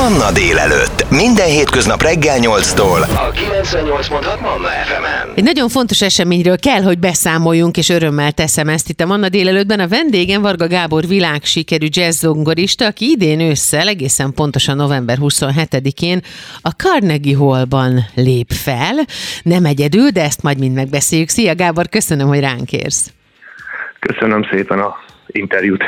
Manna délelőtt. Minden hétköznap reggel 8-tól. A 98.6 Manna FM-en. Egy nagyon fontos eseményről kell, hogy beszámoljunk, és örömmel teszem ezt itt a Manna délelőttben. A vendégem Varga Gábor világsikerű jazzzongorista, aki idén ősszel, egészen pontosan november 27-én a Carnegie Hallban lép fel. Nem egyedül, de ezt majd mind megbeszéljük. Szia Gábor, köszönöm, hogy ránk érsz. Köszönöm szépen a interjút.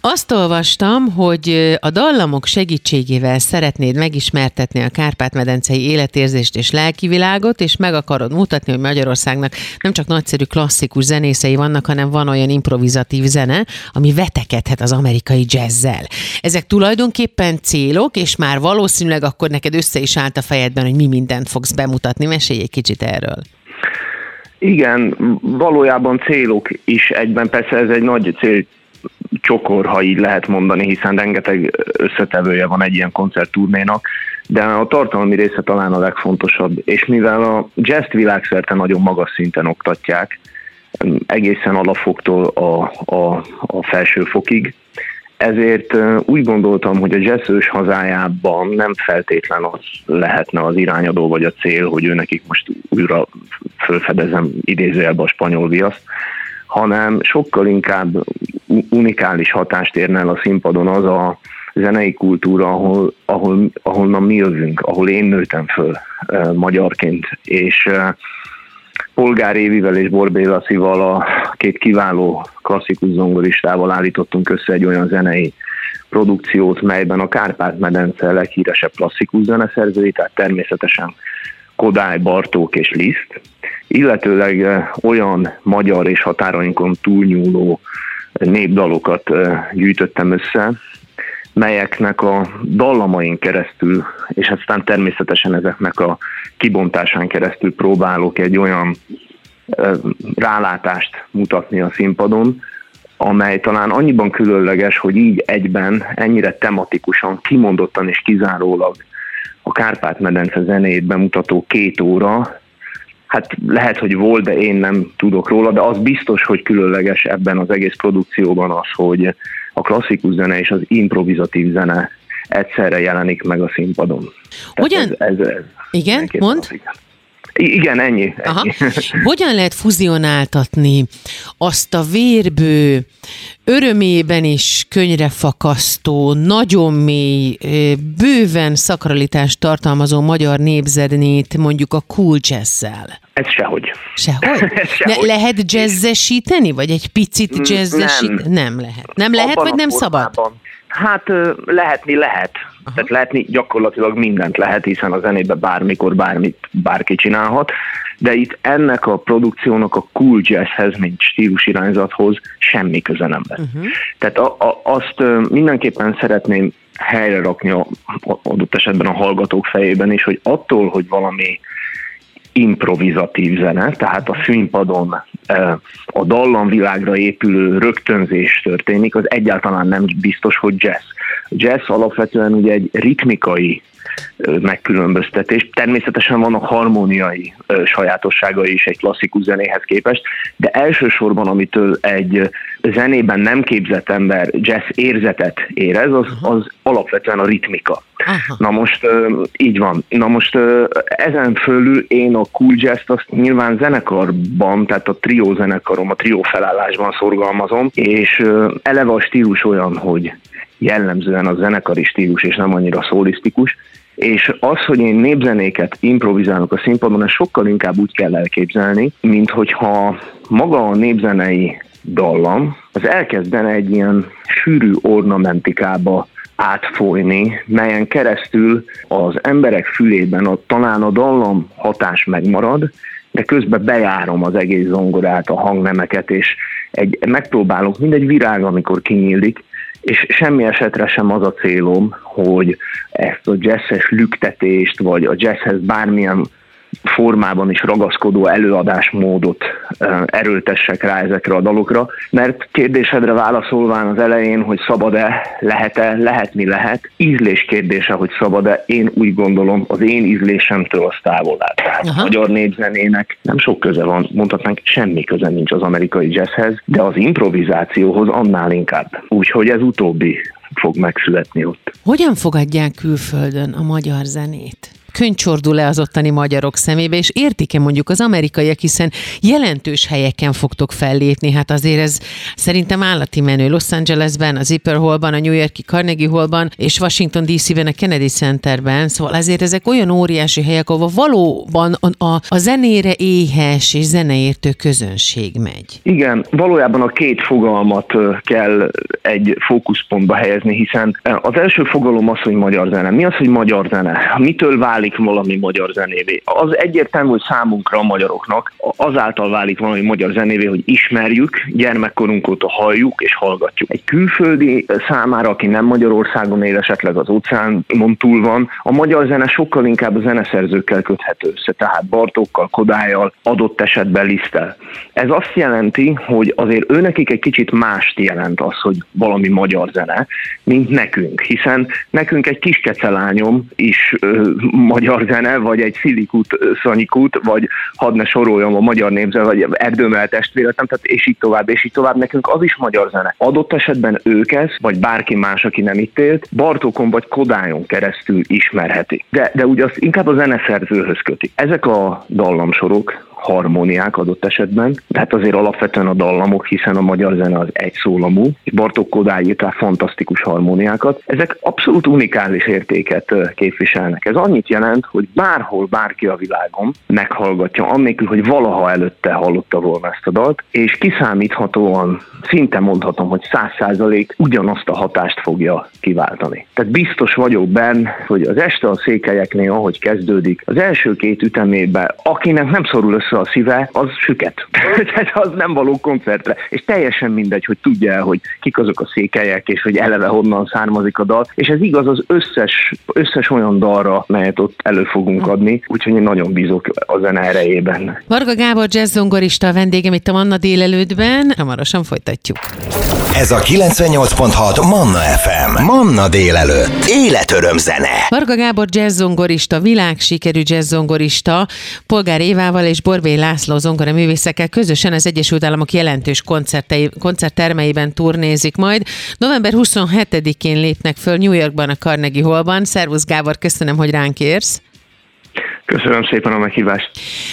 Azt olvastam, hogy a dallamok segítségével szeretnéd megismertetni a Kárpát-medencei életérzést és lelkivilágot, és meg akarod mutatni, hogy Magyarországnak nem csak nagyszerű klasszikus zenészei vannak, hanem van olyan improvizatív zene, ami vetekedhet az amerikai jazzzel. Ezek tulajdonképpen célok, és már valószínűleg akkor neked össze is állt a fejedben, hogy mi mindent fogsz bemutatni. Mesélj egy kicsit erről. Igen, valójában célok is egyben, persze ez egy nagy cél csokor, ha így lehet mondani, hiszen rengeteg összetevője van egy ilyen koncertturnénak, de a tartalmi része talán a legfontosabb, és mivel a jazz világszerte nagyon magas szinten oktatják, egészen alafoktól a, a, a felső fokig, ezért úgy gondoltam, hogy a jazzős hazájában nem feltétlen az lehetne az irányadó vagy a cél, hogy ő nekik most újra fölfedezem idézőjelbe a spanyol viaszt, hanem sokkal inkább unikális hatást érne el a színpadon az a zenei kultúra, ahol, ahol, ahonnan mi jövünk, ahol én nőttem föl uh, magyarként, és uh, Polgár Évivel és Borbé Lacival a két kiváló klasszikus zongoristával állítottunk össze egy olyan zenei produkciót, melyben a Kárpát-medence leghíresebb klasszikus zeneszerzői, tehát természetesen Kodály, Bartók és Liszt, illetőleg eh, olyan magyar és határainkon túlnyúló népdalokat eh, gyűjtöttem össze, melyeknek a dallamain keresztül, és aztán természetesen ezeknek a kibontásán keresztül próbálok egy olyan rálátást mutatni a színpadon, amely talán annyiban különleges, hogy így egyben ennyire tematikusan, kimondottan és kizárólag Kárpát-medence zenét bemutató két óra, hát lehet, hogy volt, de én nem tudok róla, de az biztos, hogy különleges ebben az egész produkcióban az, hogy a klasszikus zene és az improvizatív zene egyszerre jelenik meg a színpadon. Hogyan? Ez, ez, ez igen, mond? Igen. Igen, ennyi. ennyi. Aha. Hogyan lehet fuzionáltatni azt a vérbő, örömében is fakasztó, nagyon mély, bőven szakralitást tartalmazó magyar népzenét mondjuk a cool jazz-szel? Ez sehogy. Sehogy? Ez sehogy. Lehet jazzesíteni, vagy egy picit jazzesíteni? Nem. nem lehet. Nem lehet, Abban vagy nem formában. szabad? Hát lehetni lehet. Aha. Tehát lehetni gyakorlatilag mindent lehet, hiszen a zenébe bármikor bármit bárki csinálhat, de itt ennek a produkciónak a cool jazzhez, mint stílusirányzathoz semmi köze nem lesz. Uh-huh. Tehát a, a, azt mindenképpen szeretném helyre rakni a, a, adott esetben a hallgatók fejében is, hogy attól, hogy valami improvizatív zene, tehát a színpadon a dallamvilágra épülő rögtönzés történik, az egyáltalán nem biztos, hogy jazz. Jazz alapvetően ugye egy ritmikai megkülönböztetés. Természetesen vannak harmóniai sajátosságai is egy klasszikus zenéhez képest, de elsősorban amitől egy zenében nem képzett ember jazz érzetet érez, az, az alapvetően a ritmika. Aha. Na most így van. Na most ezen fölül én a cool jazz azt nyilván zenekarban, tehát a trió zenekarom, a trió felállásban szorgalmazom, és eleve a stílus olyan, hogy jellemzően a zenekari stílus, és nem annyira szólisztikus, és az, hogy én népzenéket improvizálok a színpadon, ez sokkal inkább úgy kell elképzelni, mint hogyha maga a népzenei dallam, az elkezdene egy ilyen sűrű ornamentikába átfolyni, melyen keresztül az emberek fülében a, talán a dallam hatás megmarad, de közben bejárom az egész zongorát, a hangnemeket, és egy, megpróbálok, mint egy virág, amikor kinyílik, és semmi esetre sem az a célom, hogy ezt a jazzes lüktetést, vagy a jazzhez bármilyen formában is ragaszkodó előadásmódot erőltessek rá ezekre a dalokra, mert kérdésedre válaszolván az elején, hogy szabad-e, lehet-e, lehetni lehet, ízlés kérdése, hogy szabad-e, én úgy gondolom, az én ízlésemtől az távol áll. Tehát magyar népzenének nem sok köze van, mondhatnánk semmi köze nincs az amerikai jazzhez, de az improvizációhoz annál inkább. Úgyhogy ez utóbbi fog megszületni ott. Hogyan fogadják külföldön a magyar zenét? Könycsordul-e az ottani magyarok szemébe, és értik-e mondjuk az amerikaiak, hiszen jelentős helyeken fogtok fellépni, hát azért ez szerintem állati menő. Los Angelesben, az Zipper Hallban, a New Yorki Carnegie Hallban, és Washington DC-ben, a Kennedy Centerben, szóval azért ezek olyan óriási helyek, ahol valóban a, a, a zenére éhes és zeneértő közönség megy. Igen, valójában a két fogalmat kell egy fókuszpontba helyezni, hiszen az első fogalom az, hogy magyar zene. Mi az, hogy magyar zene? Mitől válik válik valami magyar zenévé. Az egyértelmű, hogy számunkra a magyaroknak azáltal válik valami magyar zenévé, hogy ismerjük, gyermekkorunk óta halljuk és hallgatjuk. Egy külföldi számára, aki nem Magyarországon él, esetleg az óceánon túl van, a magyar zene sokkal inkább a zeneszerzőkkel köthető össze, tehát Bartókkal, Kodályjal, adott esetben Lisztel. Ez azt jelenti, hogy azért őnekik egy kicsit mást jelent az, hogy valami magyar zene, mint nekünk, hiszen nekünk egy kis kecelányom is ö, magyar zene, vagy egy Szilikút, Szanyikút, vagy hadd ne soroljam a magyar népzene, vagy Erdőmel testvéretem, tehát és így tovább, és így tovább. Nekünk az is magyar zene. Adott esetben ők ezt, vagy bárki más, aki nem itt élt, Bartókon vagy Kodályon keresztül ismerheti. De, de ugye azt inkább a zeneszerzőhöz köti. Ezek a dallamsorok, harmóniák adott esetben, de hát azért alapvetően a dallamok, hiszen a magyar zene az egy szólamú, és Bartók Kodály írt fantasztikus harmóniákat. Ezek abszolút unikális értéket képviselnek. Ez annyit jelent, hogy bárhol bárki a világon meghallgatja, annélkül, hogy valaha előtte hallotta volna ezt a dalt, és kiszámíthatóan, szinte mondhatom, hogy száz százalék ugyanazt a hatást fogja kiváltani. Tehát biztos vagyok benne, hogy az este a székelyeknél, ahogy kezdődik, az első két ütemében, akinek nem szorul össze a szíve, az süket. Tehát az nem való koncertre. És teljesen mindegy, hogy tudja hogy kik azok a székelyek, és hogy eleve honnan származik a dal. És ez igaz az összes, összes olyan dalra, melyet ott elő fogunk adni, úgyhogy én nagyon bízok a zene erejében. Varga Gábor jazzzongorista a vendégem itt a Manna délelőttben. Hamarosan folytatjuk. Ez a 98.6 Manna FM. Manna délelőtt. Életöröm zene. Varga Gábor jazzzongorista, világsikerű jazzzongorista, Polgár Évával és Borbé László zongora művészekkel közösen az Egyesült Államok jelentős koncerttermeiben turnézik majd. November 27-én lépnek föl New Yorkban a Carnegie Hallban. Szervusz Gábor, köszönöm, hogy ránk érsz. Köszönöm szépen a meghívást.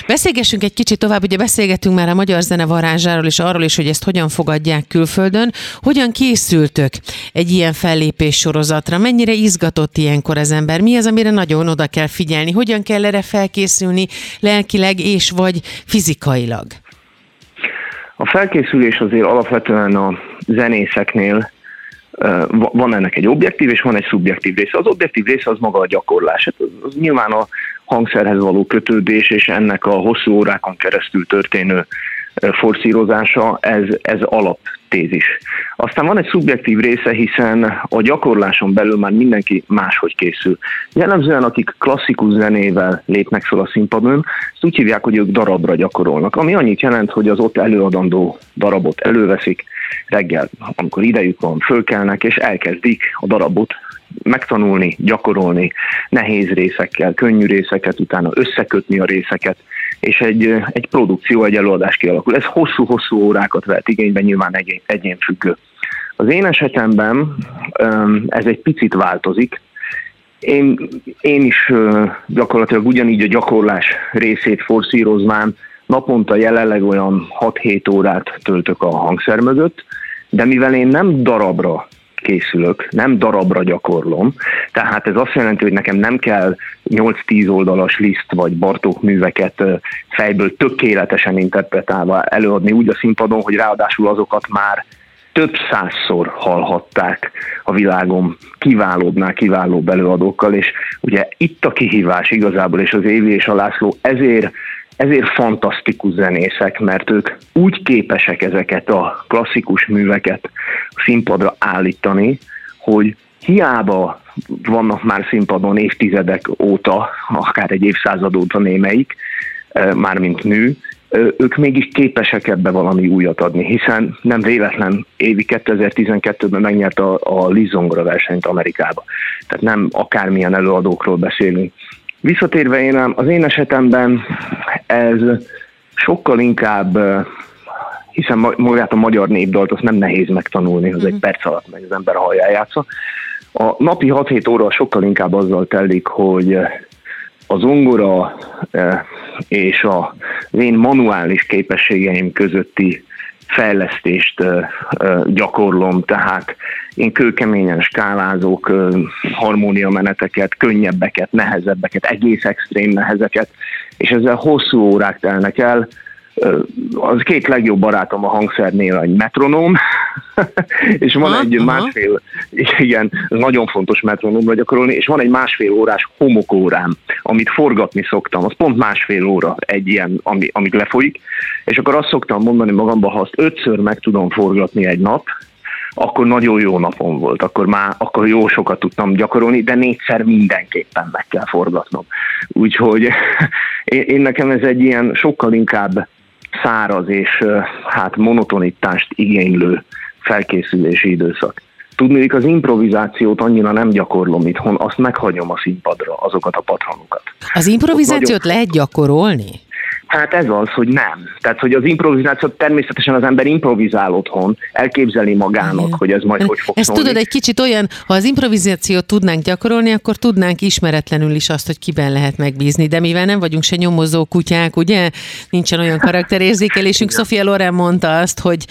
Beszélgessünk egy kicsit tovább, ugye beszélgetünk már a magyar zene varázsáról és arról is, hogy ezt hogyan fogadják külföldön. Hogyan készültök egy ilyen fellépés sorozatra? Mennyire izgatott ilyenkor az ember? Mi az, amire nagyon oda kell figyelni? Hogyan kell erre felkészülni lelkileg és vagy fizikailag? A felkészülés azért alapvetően a zenészeknél van ennek egy objektív és van egy szubjektív része. Az objektív része az maga a gyakorlás. Hát az, az nyilván a hangszerhez való kötődés és ennek a hosszú órákon keresztül történő forszírozása, ez, ez alaptézis. Aztán van egy szubjektív része, hiszen a gyakorláson belül már mindenki máshogy készül. Jellemzően, akik klasszikus zenével lépnek fel a színpadon, ezt úgy hívják, hogy ők darabra gyakorolnak, ami annyit jelent, hogy az ott előadandó darabot előveszik, reggel, amikor idejük van, fölkelnek, és elkezdik a darabot megtanulni, gyakorolni nehéz részekkel, könnyű részeket, utána összekötni a részeket, és egy, egy produkció, egy előadás kialakul. Ez hosszú-hosszú órákat vett igénybe, nyilván egyén, egyén függő. Az én esetemben ez egy picit változik. Én, én is gyakorlatilag ugyanígy a gyakorlás részét forszírozván naponta jelenleg olyan 6-7 órát töltök a hangszer mögött, de mivel én nem darabra készülök, nem darabra gyakorlom, tehát ez azt jelenti, hogy nekem nem kell 8-10 oldalas liszt vagy Bartók műveket fejből tökéletesen interpretálva előadni úgy a színpadon, hogy ráadásul azokat már több százszor hallhatták a világon kiválóbbnál kiválóbb előadókkal, és ugye itt a kihívás igazából, és az Évi és a László ezért ezért fantasztikus zenészek, mert ők úgy képesek ezeket a klasszikus műveket színpadra állítani, hogy hiába vannak már színpadon évtizedek óta, akár egy évszázad óta némeik, mármint nő, ők mégis képesek ebbe valami újat adni, hiszen nem véletlen évi 2012-ben megnyert a, a Lizongra versenyt Amerikába. Tehát nem akármilyen előadókról beszélünk. Visszatérve én az én esetemben ez sokkal inkább hiszen magát a magyar népdalt azt nem nehéz megtanulni, az uh-huh. egy mhm. perc alatt meg az ember hallja játsza. A napi 6-7 óra sokkal inkább azzal telik, hogy a zongora és az én manuális képességeim közötti fejlesztést gyakorlom, tehát én kőkeményen skálázok harmóniameneteket, könnyebbeket, nehezebbeket, egész extrém nehezeket, és ezzel hosszú órák telnek el, az két legjobb barátom a hangszernél egy metronóm, és van egy aha. másfél, igen, nagyon fontos metronómra gyakorolni, és van egy másfél órás homokórám, amit forgatni szoktam, az pont másfél óra egy ilyen, ami, amíg lefolyik, és akkor azt szoktam mondani magamba, ha azt ötször meg tudom forgatni egy nap, akkor nagyon jó napom volt, akkor már akkor jó sokat tudtam gyakorolni, de négyszer mindenképpen meg kell forgatnom. Úgyhogy én, én nekem ez egy ilyen sokkal inkább száraz és hát monotonitást igénylő felkészülési időszak. Tudni, az improvizációt annyira nem gyakorlom itthon, azt meghagyom a színpadra, azokat a patronokat. Az improvizációt nagyon... lehet gyakorolni? Hát ez az, hogy nem. Tehát, hogy az improvizáció természetesen az ember improvizál otthon, elképzeli magának, Igen. hogy ez majd hogy fog Ezt szólni. tudod egy kicsit olyan, ha az improvizációt tudnánk gyakorolni, akkor tudnánk ismeretlenül is azt, hogy kiben lehet megbízni. De mivel nem vagyunk se nyomozó kutyák, ugye? Nincsen olyan karakterérzékelésünk. Sofia Loren mondta azt, hogy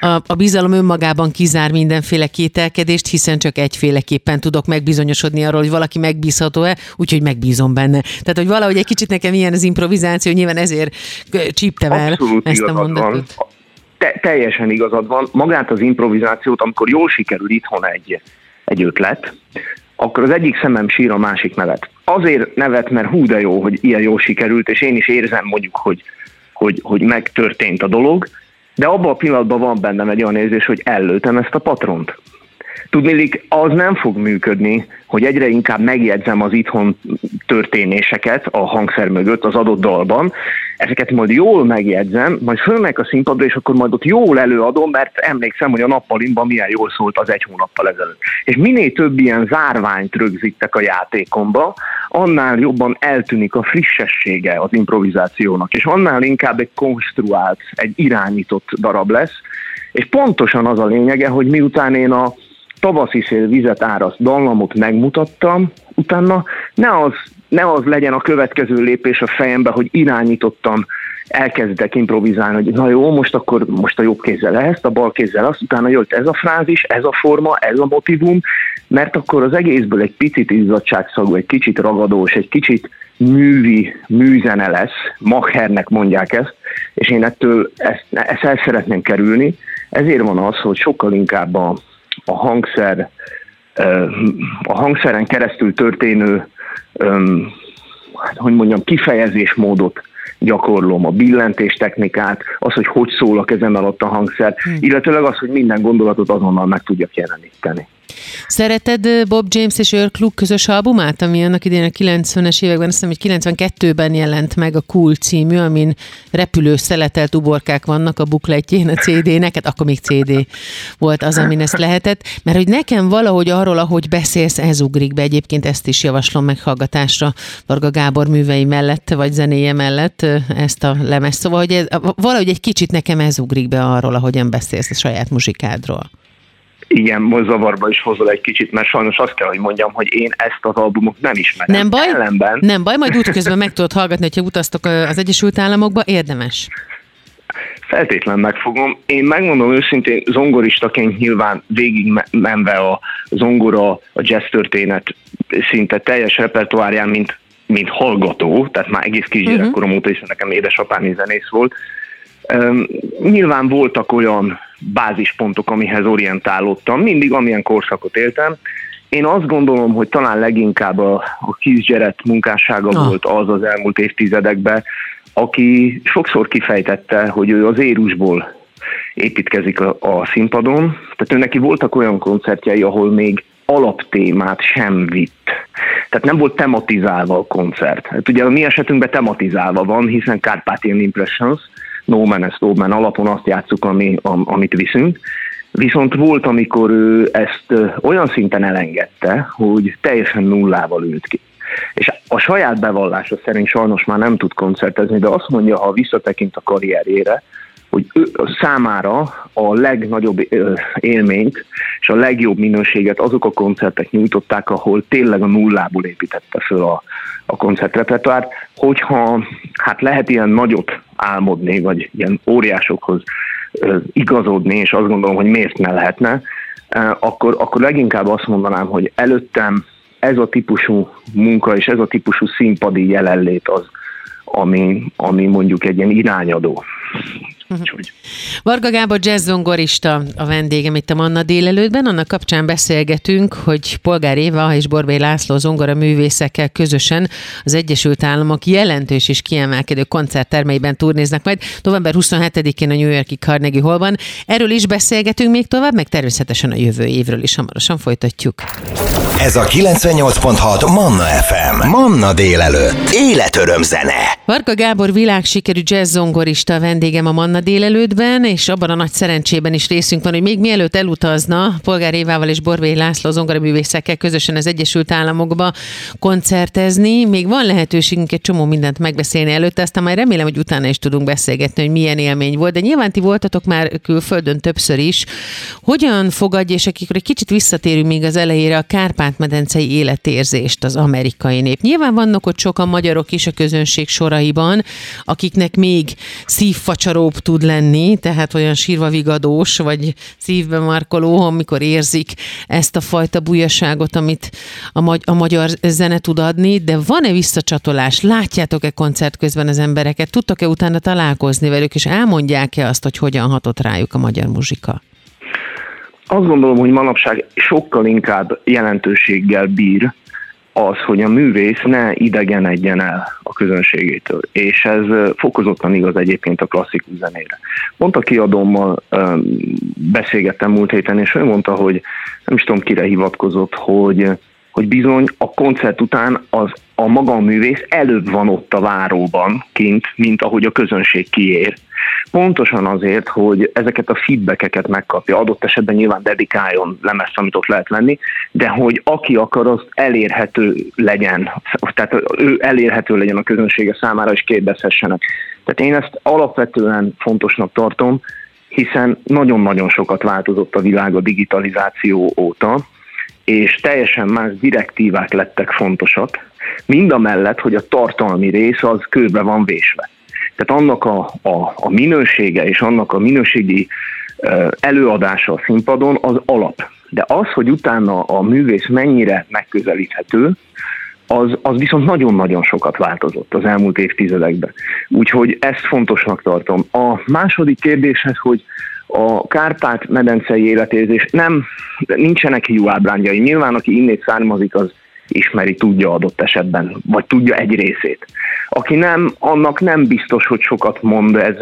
a, a bizalom önmagában kizár mindenféle kételkedést, hiszen csak egyféleképpen tudok megbizonyosodni arról, hogy valaki megbízható-e, úgyhogy megbízom benne. Tehát, hogy valahogy egy kicsit nekem ilyen az improvizáció, nyilván ezért azért csíptem el Abszolút ezt a mondatot. Van. Te, teljesen igazad van. Magát az improvizációt, amikor jól sikerül itthon egy, egy ötlet, akkor az egyik szemem sír, a másik nevet. Azért nevet, mert hú de jó, hogy ilyen jól sikerült, és én is érzem mondjuk, hogy, hogy, hogy megtörtént a dolog, de abban a pillanatban van bennem egy olyan érzés, hogy ellőtem ezt a patront. Tudnélik, az nem fog működni, hogy egyre inkább megjegyzem az itthon történéseket a hangszer mögött az adott dalban, ezeket majd jól megjegyzem, majd fölmegyek a színpadra, és akkor majd ott jól előadom, mert emlékszem, hogy a nappalimban milyen jól szólt az egy hónappal ezelőtt. És minél több ilyen zárványt rögzítek a játékomba, annál jobban eltűnik a frissessége az improvizációnak, és annál inkább egy konstruált, egy irányított darab lesz, és pontosan az a lényege, hogy miután én a tavaszi szél vizet áraszt dallamot megmutattam, utána ne az, ne az legyen a következő lépés a fejembe, hogy irányítottam, elkezdek improvizálni, hogy na jó, most akkor most a jobb kézzel ezt, a bal kézzel azt, utána jött ez a frázis, ez a forma, ez a motivum, mert akkor az egészből egy picit izzadságszagú, egy kicsit ragadós, egy kicsit művi, műzene lesz, Machernek mondják ezt, és én ettől ezt, ezt el szeretném kerülni, ezért van az, hogy sokkal inkább a, a hangszer, a hangszeren keresztül történő, hát, hogy mondjam, kifejezésmódot gyakorlom, a billentés technikát, az, hogy hogy szól a kezem alatt a hangszer, hmm. illetőleg az, hogy minden gondolatot azonnal meg tudjak jeleníteni. Szereted Bob James és Earl Klug közös albumát, ami annak idején a 90-es években, azt hiszem, hogy 92-ben jelent meg a Cool című, amin repülő szeletelt uborkák vannak a bukletjén a CD-nek, hát akkor még CD volt az, amin ezt lehetett, mert hogy nekem valahogy arról, ahogy beszélsz, ez ugrik be, egyébként ezt is javaslom meghallgatásra Varga Gábor művei mellett, vagy zenéje mellett ezt a lemez. Szóval, hogy ez, valahogy egy kicsit nekem ez ugrik be arról, ahogyan beszélsz a saját muzsikádról igen, most zavarba is hozol egy kicsit, mert sajnos azt kell, hogy mondjam, hogy én ezt az albumot nem ismerem. Nem baj, Ellenben... nem baj, majd útközben meg tudod hallgatni, hogyha utaztok az Egyesült Államokba, érdemes. Feltétlen megfogom. Én megmondom őszintén, zongoristaként nyilván végig menve a zongora, a jazz történet szinte teljes repertoárján, mint, mint hallgató, tehát már egész kisgyerekkorom uh-huh. óta is nekem édesapám zenész volt, Nyilván voltak olyan bázispontok, amihez orientálódtam, mindig amilyen korszakot éltem. Én azt gondolom, hogy talán leginkább a, a kisgyeret munkássága ah. volt az az elmúlt évtizedekben, aki sokszor kifejtette, hogy ő az érusból építkezik a, a színpadon. Tehát ő neki voltak olyan koncertjei, ahol még alaptémát sem vitt. Tehát nem volt tematizálva a koncert. Hát ugye a mi esetünkben tematizálva van, hiszen Carpathian Impressions, no man és no man alapon azt játszuk, ami, am, amit viszünk. Viszont volt, amikor ő ezt olyan szinten elengedte, hogy teljesen nullával ült ki. És a saját bevallása szerint sajnos már nem tud koncertezni, de azt mondja, ha visszatekint a karrierjére, hogy ő, számára a legnagyobb élményt és a legjobb minőséget azok a koncertek nyújtották, ahol tényleg a nullából építette föl a, a koncertrepertoárt. Hogyha hát lehet ilyen nagyot álmodni, vagy ilyen óriásokhoz igazodni, és azt gondolom, hogy miért ne lehetne, akkor, akkor leginkább azt mondanám, hogy előttem ez a típusú munka és ez a típusú színpadi jelenlét az, ami, ami mondjuk egy ilyen irányadó. Úgyhogy. Varga Gábor jazzzongorista a vendégem itt a Manna délelőttben. Annak kapcsán beszélgetünk, hogy Polgár Éva és Borbély László zongora művészekkel közösen az Egyesült Államok jelentős és kiemelkedő koncerttermeiben turnéznak majd november 27-én a New Yorki Carnegie Hallban. Erről is beszélgetünk még tovább, meg természetesen a jövő évről is hamarosan folytatjuk. Ez a 98.6 Manna FM. Manna délelőtt. Életöröm zene. Varga Gábor világsikerű jazzzongorista a vendégem a Manna délelőttben, és abban a nagy szerencsében is részünk van, hogy még mielőtt elutazna Polgár Évával és Borbély László zongoraművészekkel közösen az Egyesült Államokba koncertezni, még van lehetőségünk egy csomó mindent megbeszélni előtte, aztán majd remélem, hogy utána is tudunk beszélgetni, hogy milyen élmény volt, de nyilván ti voltatok már külföldön többször is. Hogyan fogadja, és akikor egy kicsit visszatérünk még az elejére, a Kárpát-medencei életérzést az amerikai nép? Nyilván vannak ott sokan magyarok is a közönség soraiban, akiknek még szívfacsaróbb tud lenni, tehát olyan sírva vigadós, vagy szívbe markoló, amikor érzik ezt a fajta bujaságot, amit a, magy- a magyar zene tud adni, de van-e visszacsatolás? Látjátok-e koncert közben az embereket? Tudtok-e utána találkozni velük, és elmondják-e azt, hogy hogyan hatott rájuk a magyar muzsika? Azt gondolom, hogy manapság sokkal inkább jelentőséggel bír az, hogy a művész ne idegenedjen el a közönségétől, és ez fokozottan igaz egyébként a klasszikus zenére. Pont a kiadómmal beszélgettem múlt héten, és ő mondta, hogy nem is tudom kire hivatkozott, hogy hogy bizony a koncert után az a maga a művész előbb van ott a váróban kint, mint ahogy a közönség kiér. Pontosan azért, hogy ezeket a feedbackeket megkapja, adott esetben nyilván dedikáljon lemez, amit ott lehet lenni, de hogy aki akar, az elérhető legyen, tehát ő elérhető legyen a közönsége számára, és kérdezhessenek. Tehát én ezt alapvetően fontosnak tartom, hiszen nagyon-nagyon sokat változott a világ a digitalizáció óta, és teljesen más direktívák lettek fontosak, mind a mellett, hogy a tartalmi rész az kőbe van vésve. Tehát annak a, a, a minősége és annak a minőségi előadása a színpadon az alap. De az, hogy utána a művész mennyire megközelíthető, az, az viszont nagyon-nagyon sokat változott az elmúlt évtizedekben. Úgyhogy ezt fontosnak tartom. A második kérdéshez, hogy a Kárpát-medencei életérzés nem, nincsenek jó ábrányai. Nyilván, aki innét származik, az ismeri, tudja adott esetben, vagy tudja egy részét. Aki nem, annak nem biztos, hogy sokat mond ez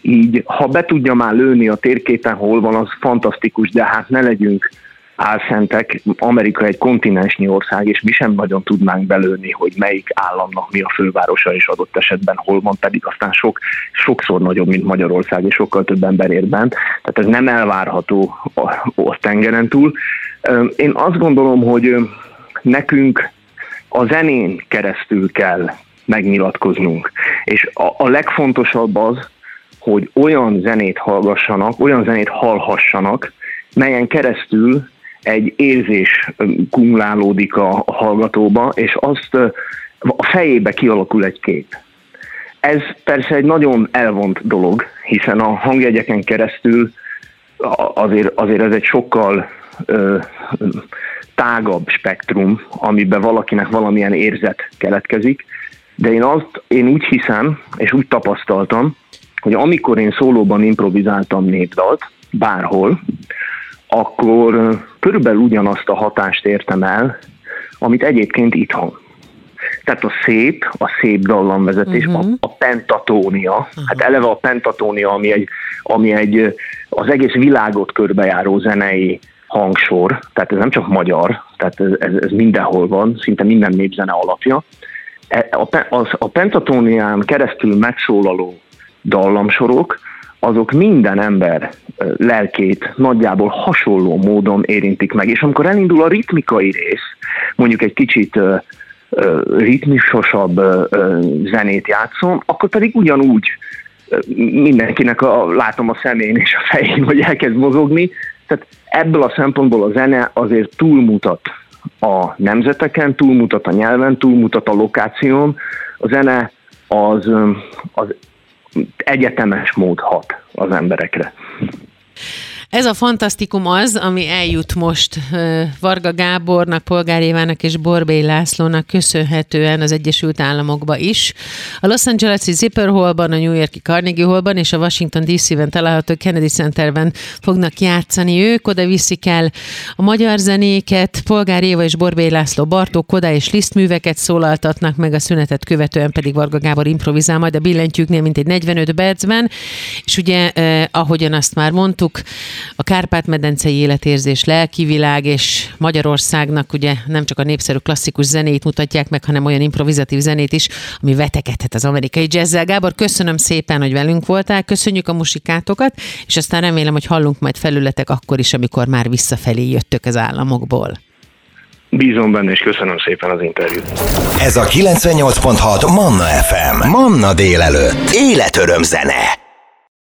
így. Ha be tudja már lőni a térképen, hol van, az fantasztikus, de hát ne legyünk álszentek. Amerika egy kontinensnyi ország, és mi sem nagyon tudnánk belőni, hogy melyik államnak mi a fővárosa, és adott esetben hol van, pedig aztán sok, sokszor nagyobb, mint Magyarország, és sokkal több ember ér bent. Tehát ez nem elvárható a tengeren túl. Én azt gondolom, hogy nekünk a zenén keresztül kell megnyilatkoznunk. És a, a legfontosabb az, hogy olyan zenét hallgassanak, olyan zenét hallhassanak, melyen keresztül egy érzés kumulálódik a hallgatóba, és azt a fejébe kialakul egy kép. Ez persze egy nagyon elvont dolog, hiszen a hangjegyeken keresztül azért, azért ez egy sokkal ö, tágabb spektrum, amiben valakinek valamilyen érzet keletkezik, de én azt, én úgy hiszem, és úgy tapasztaltam, hogy amikor én szólóban improvizáltam népdalt, bárhol, akkor körülbelül ugyanazt a hatást értem el, amit egyébként itthon. Tehát a szép, a szép dallamvezetés, uh-huh. a, a pentatónia, uh-huh. hát eleve a pentatónia, ami egy, ami egy az egész világot körbejáró zenei hangsor, tehát ez nem csak magyar, tehát ez, ez, ez mindenhol van, szinte minden népzene alapja. E, a, a, a pentatónián keresztül megszólaló dallamsorok, azok minden ember lelkét nagyjából hasonló módon érintik meg. És amikor elindul a ritmikai rész, mondjuk egy kicsit ritmisosabb zenét játszom, akkor pedig ugyanúgy mindenkinek a, látom a szemén és a fején, hogy elkezd mozogni. Tehát ebből a szempontból a zene azért túlmutat a nemzeteken, túlmutat a nyelven, túlmutat a lokáción. A zene az, az egyetemes mód hat az emberekre. Ez a fantasztikum az, ami eljut most Varga Gábornak, Polgár Évának és Borbély Lászlónak köszönhetően az Egyesült Államokba is. A Los Angeles-i Zipper Hallban, a New Yorki Carnegie Hallban és a Washington DC-ben található Kennedy Centerben fognak játszani ők. Oda viszik el a magyar zenéket, Polgár Éva és Borbély László Bartók, Koda és Liszt műveket szólaltatnak meg, a szünetet követően pedig Varga Gábor improvizál majd a billentyűknél, mint egy 45 percben. És ugye, eh, ahogyan azt már mondtuk, a Kárpát-medencei életérzés, lelki világ és Magyarországnak ugye nem csak a népszerű klasszikus zenét mutatják meg, hanem olyan improvizatív zenét is, ami vetekedhet az amerikai jazzzel. Gábor, köszönöm szépen, hogy velünk voltál, köszönjük a musikátokat, és aztán remélem, hogy hallunk majd felületek akkor is, amikor már visszafelé jöttök az államokból. Bízom benne, és köszönöm szépen az interjút. Ez a 98.6 Manna FM. Manna délelőtt. Életöröm zene.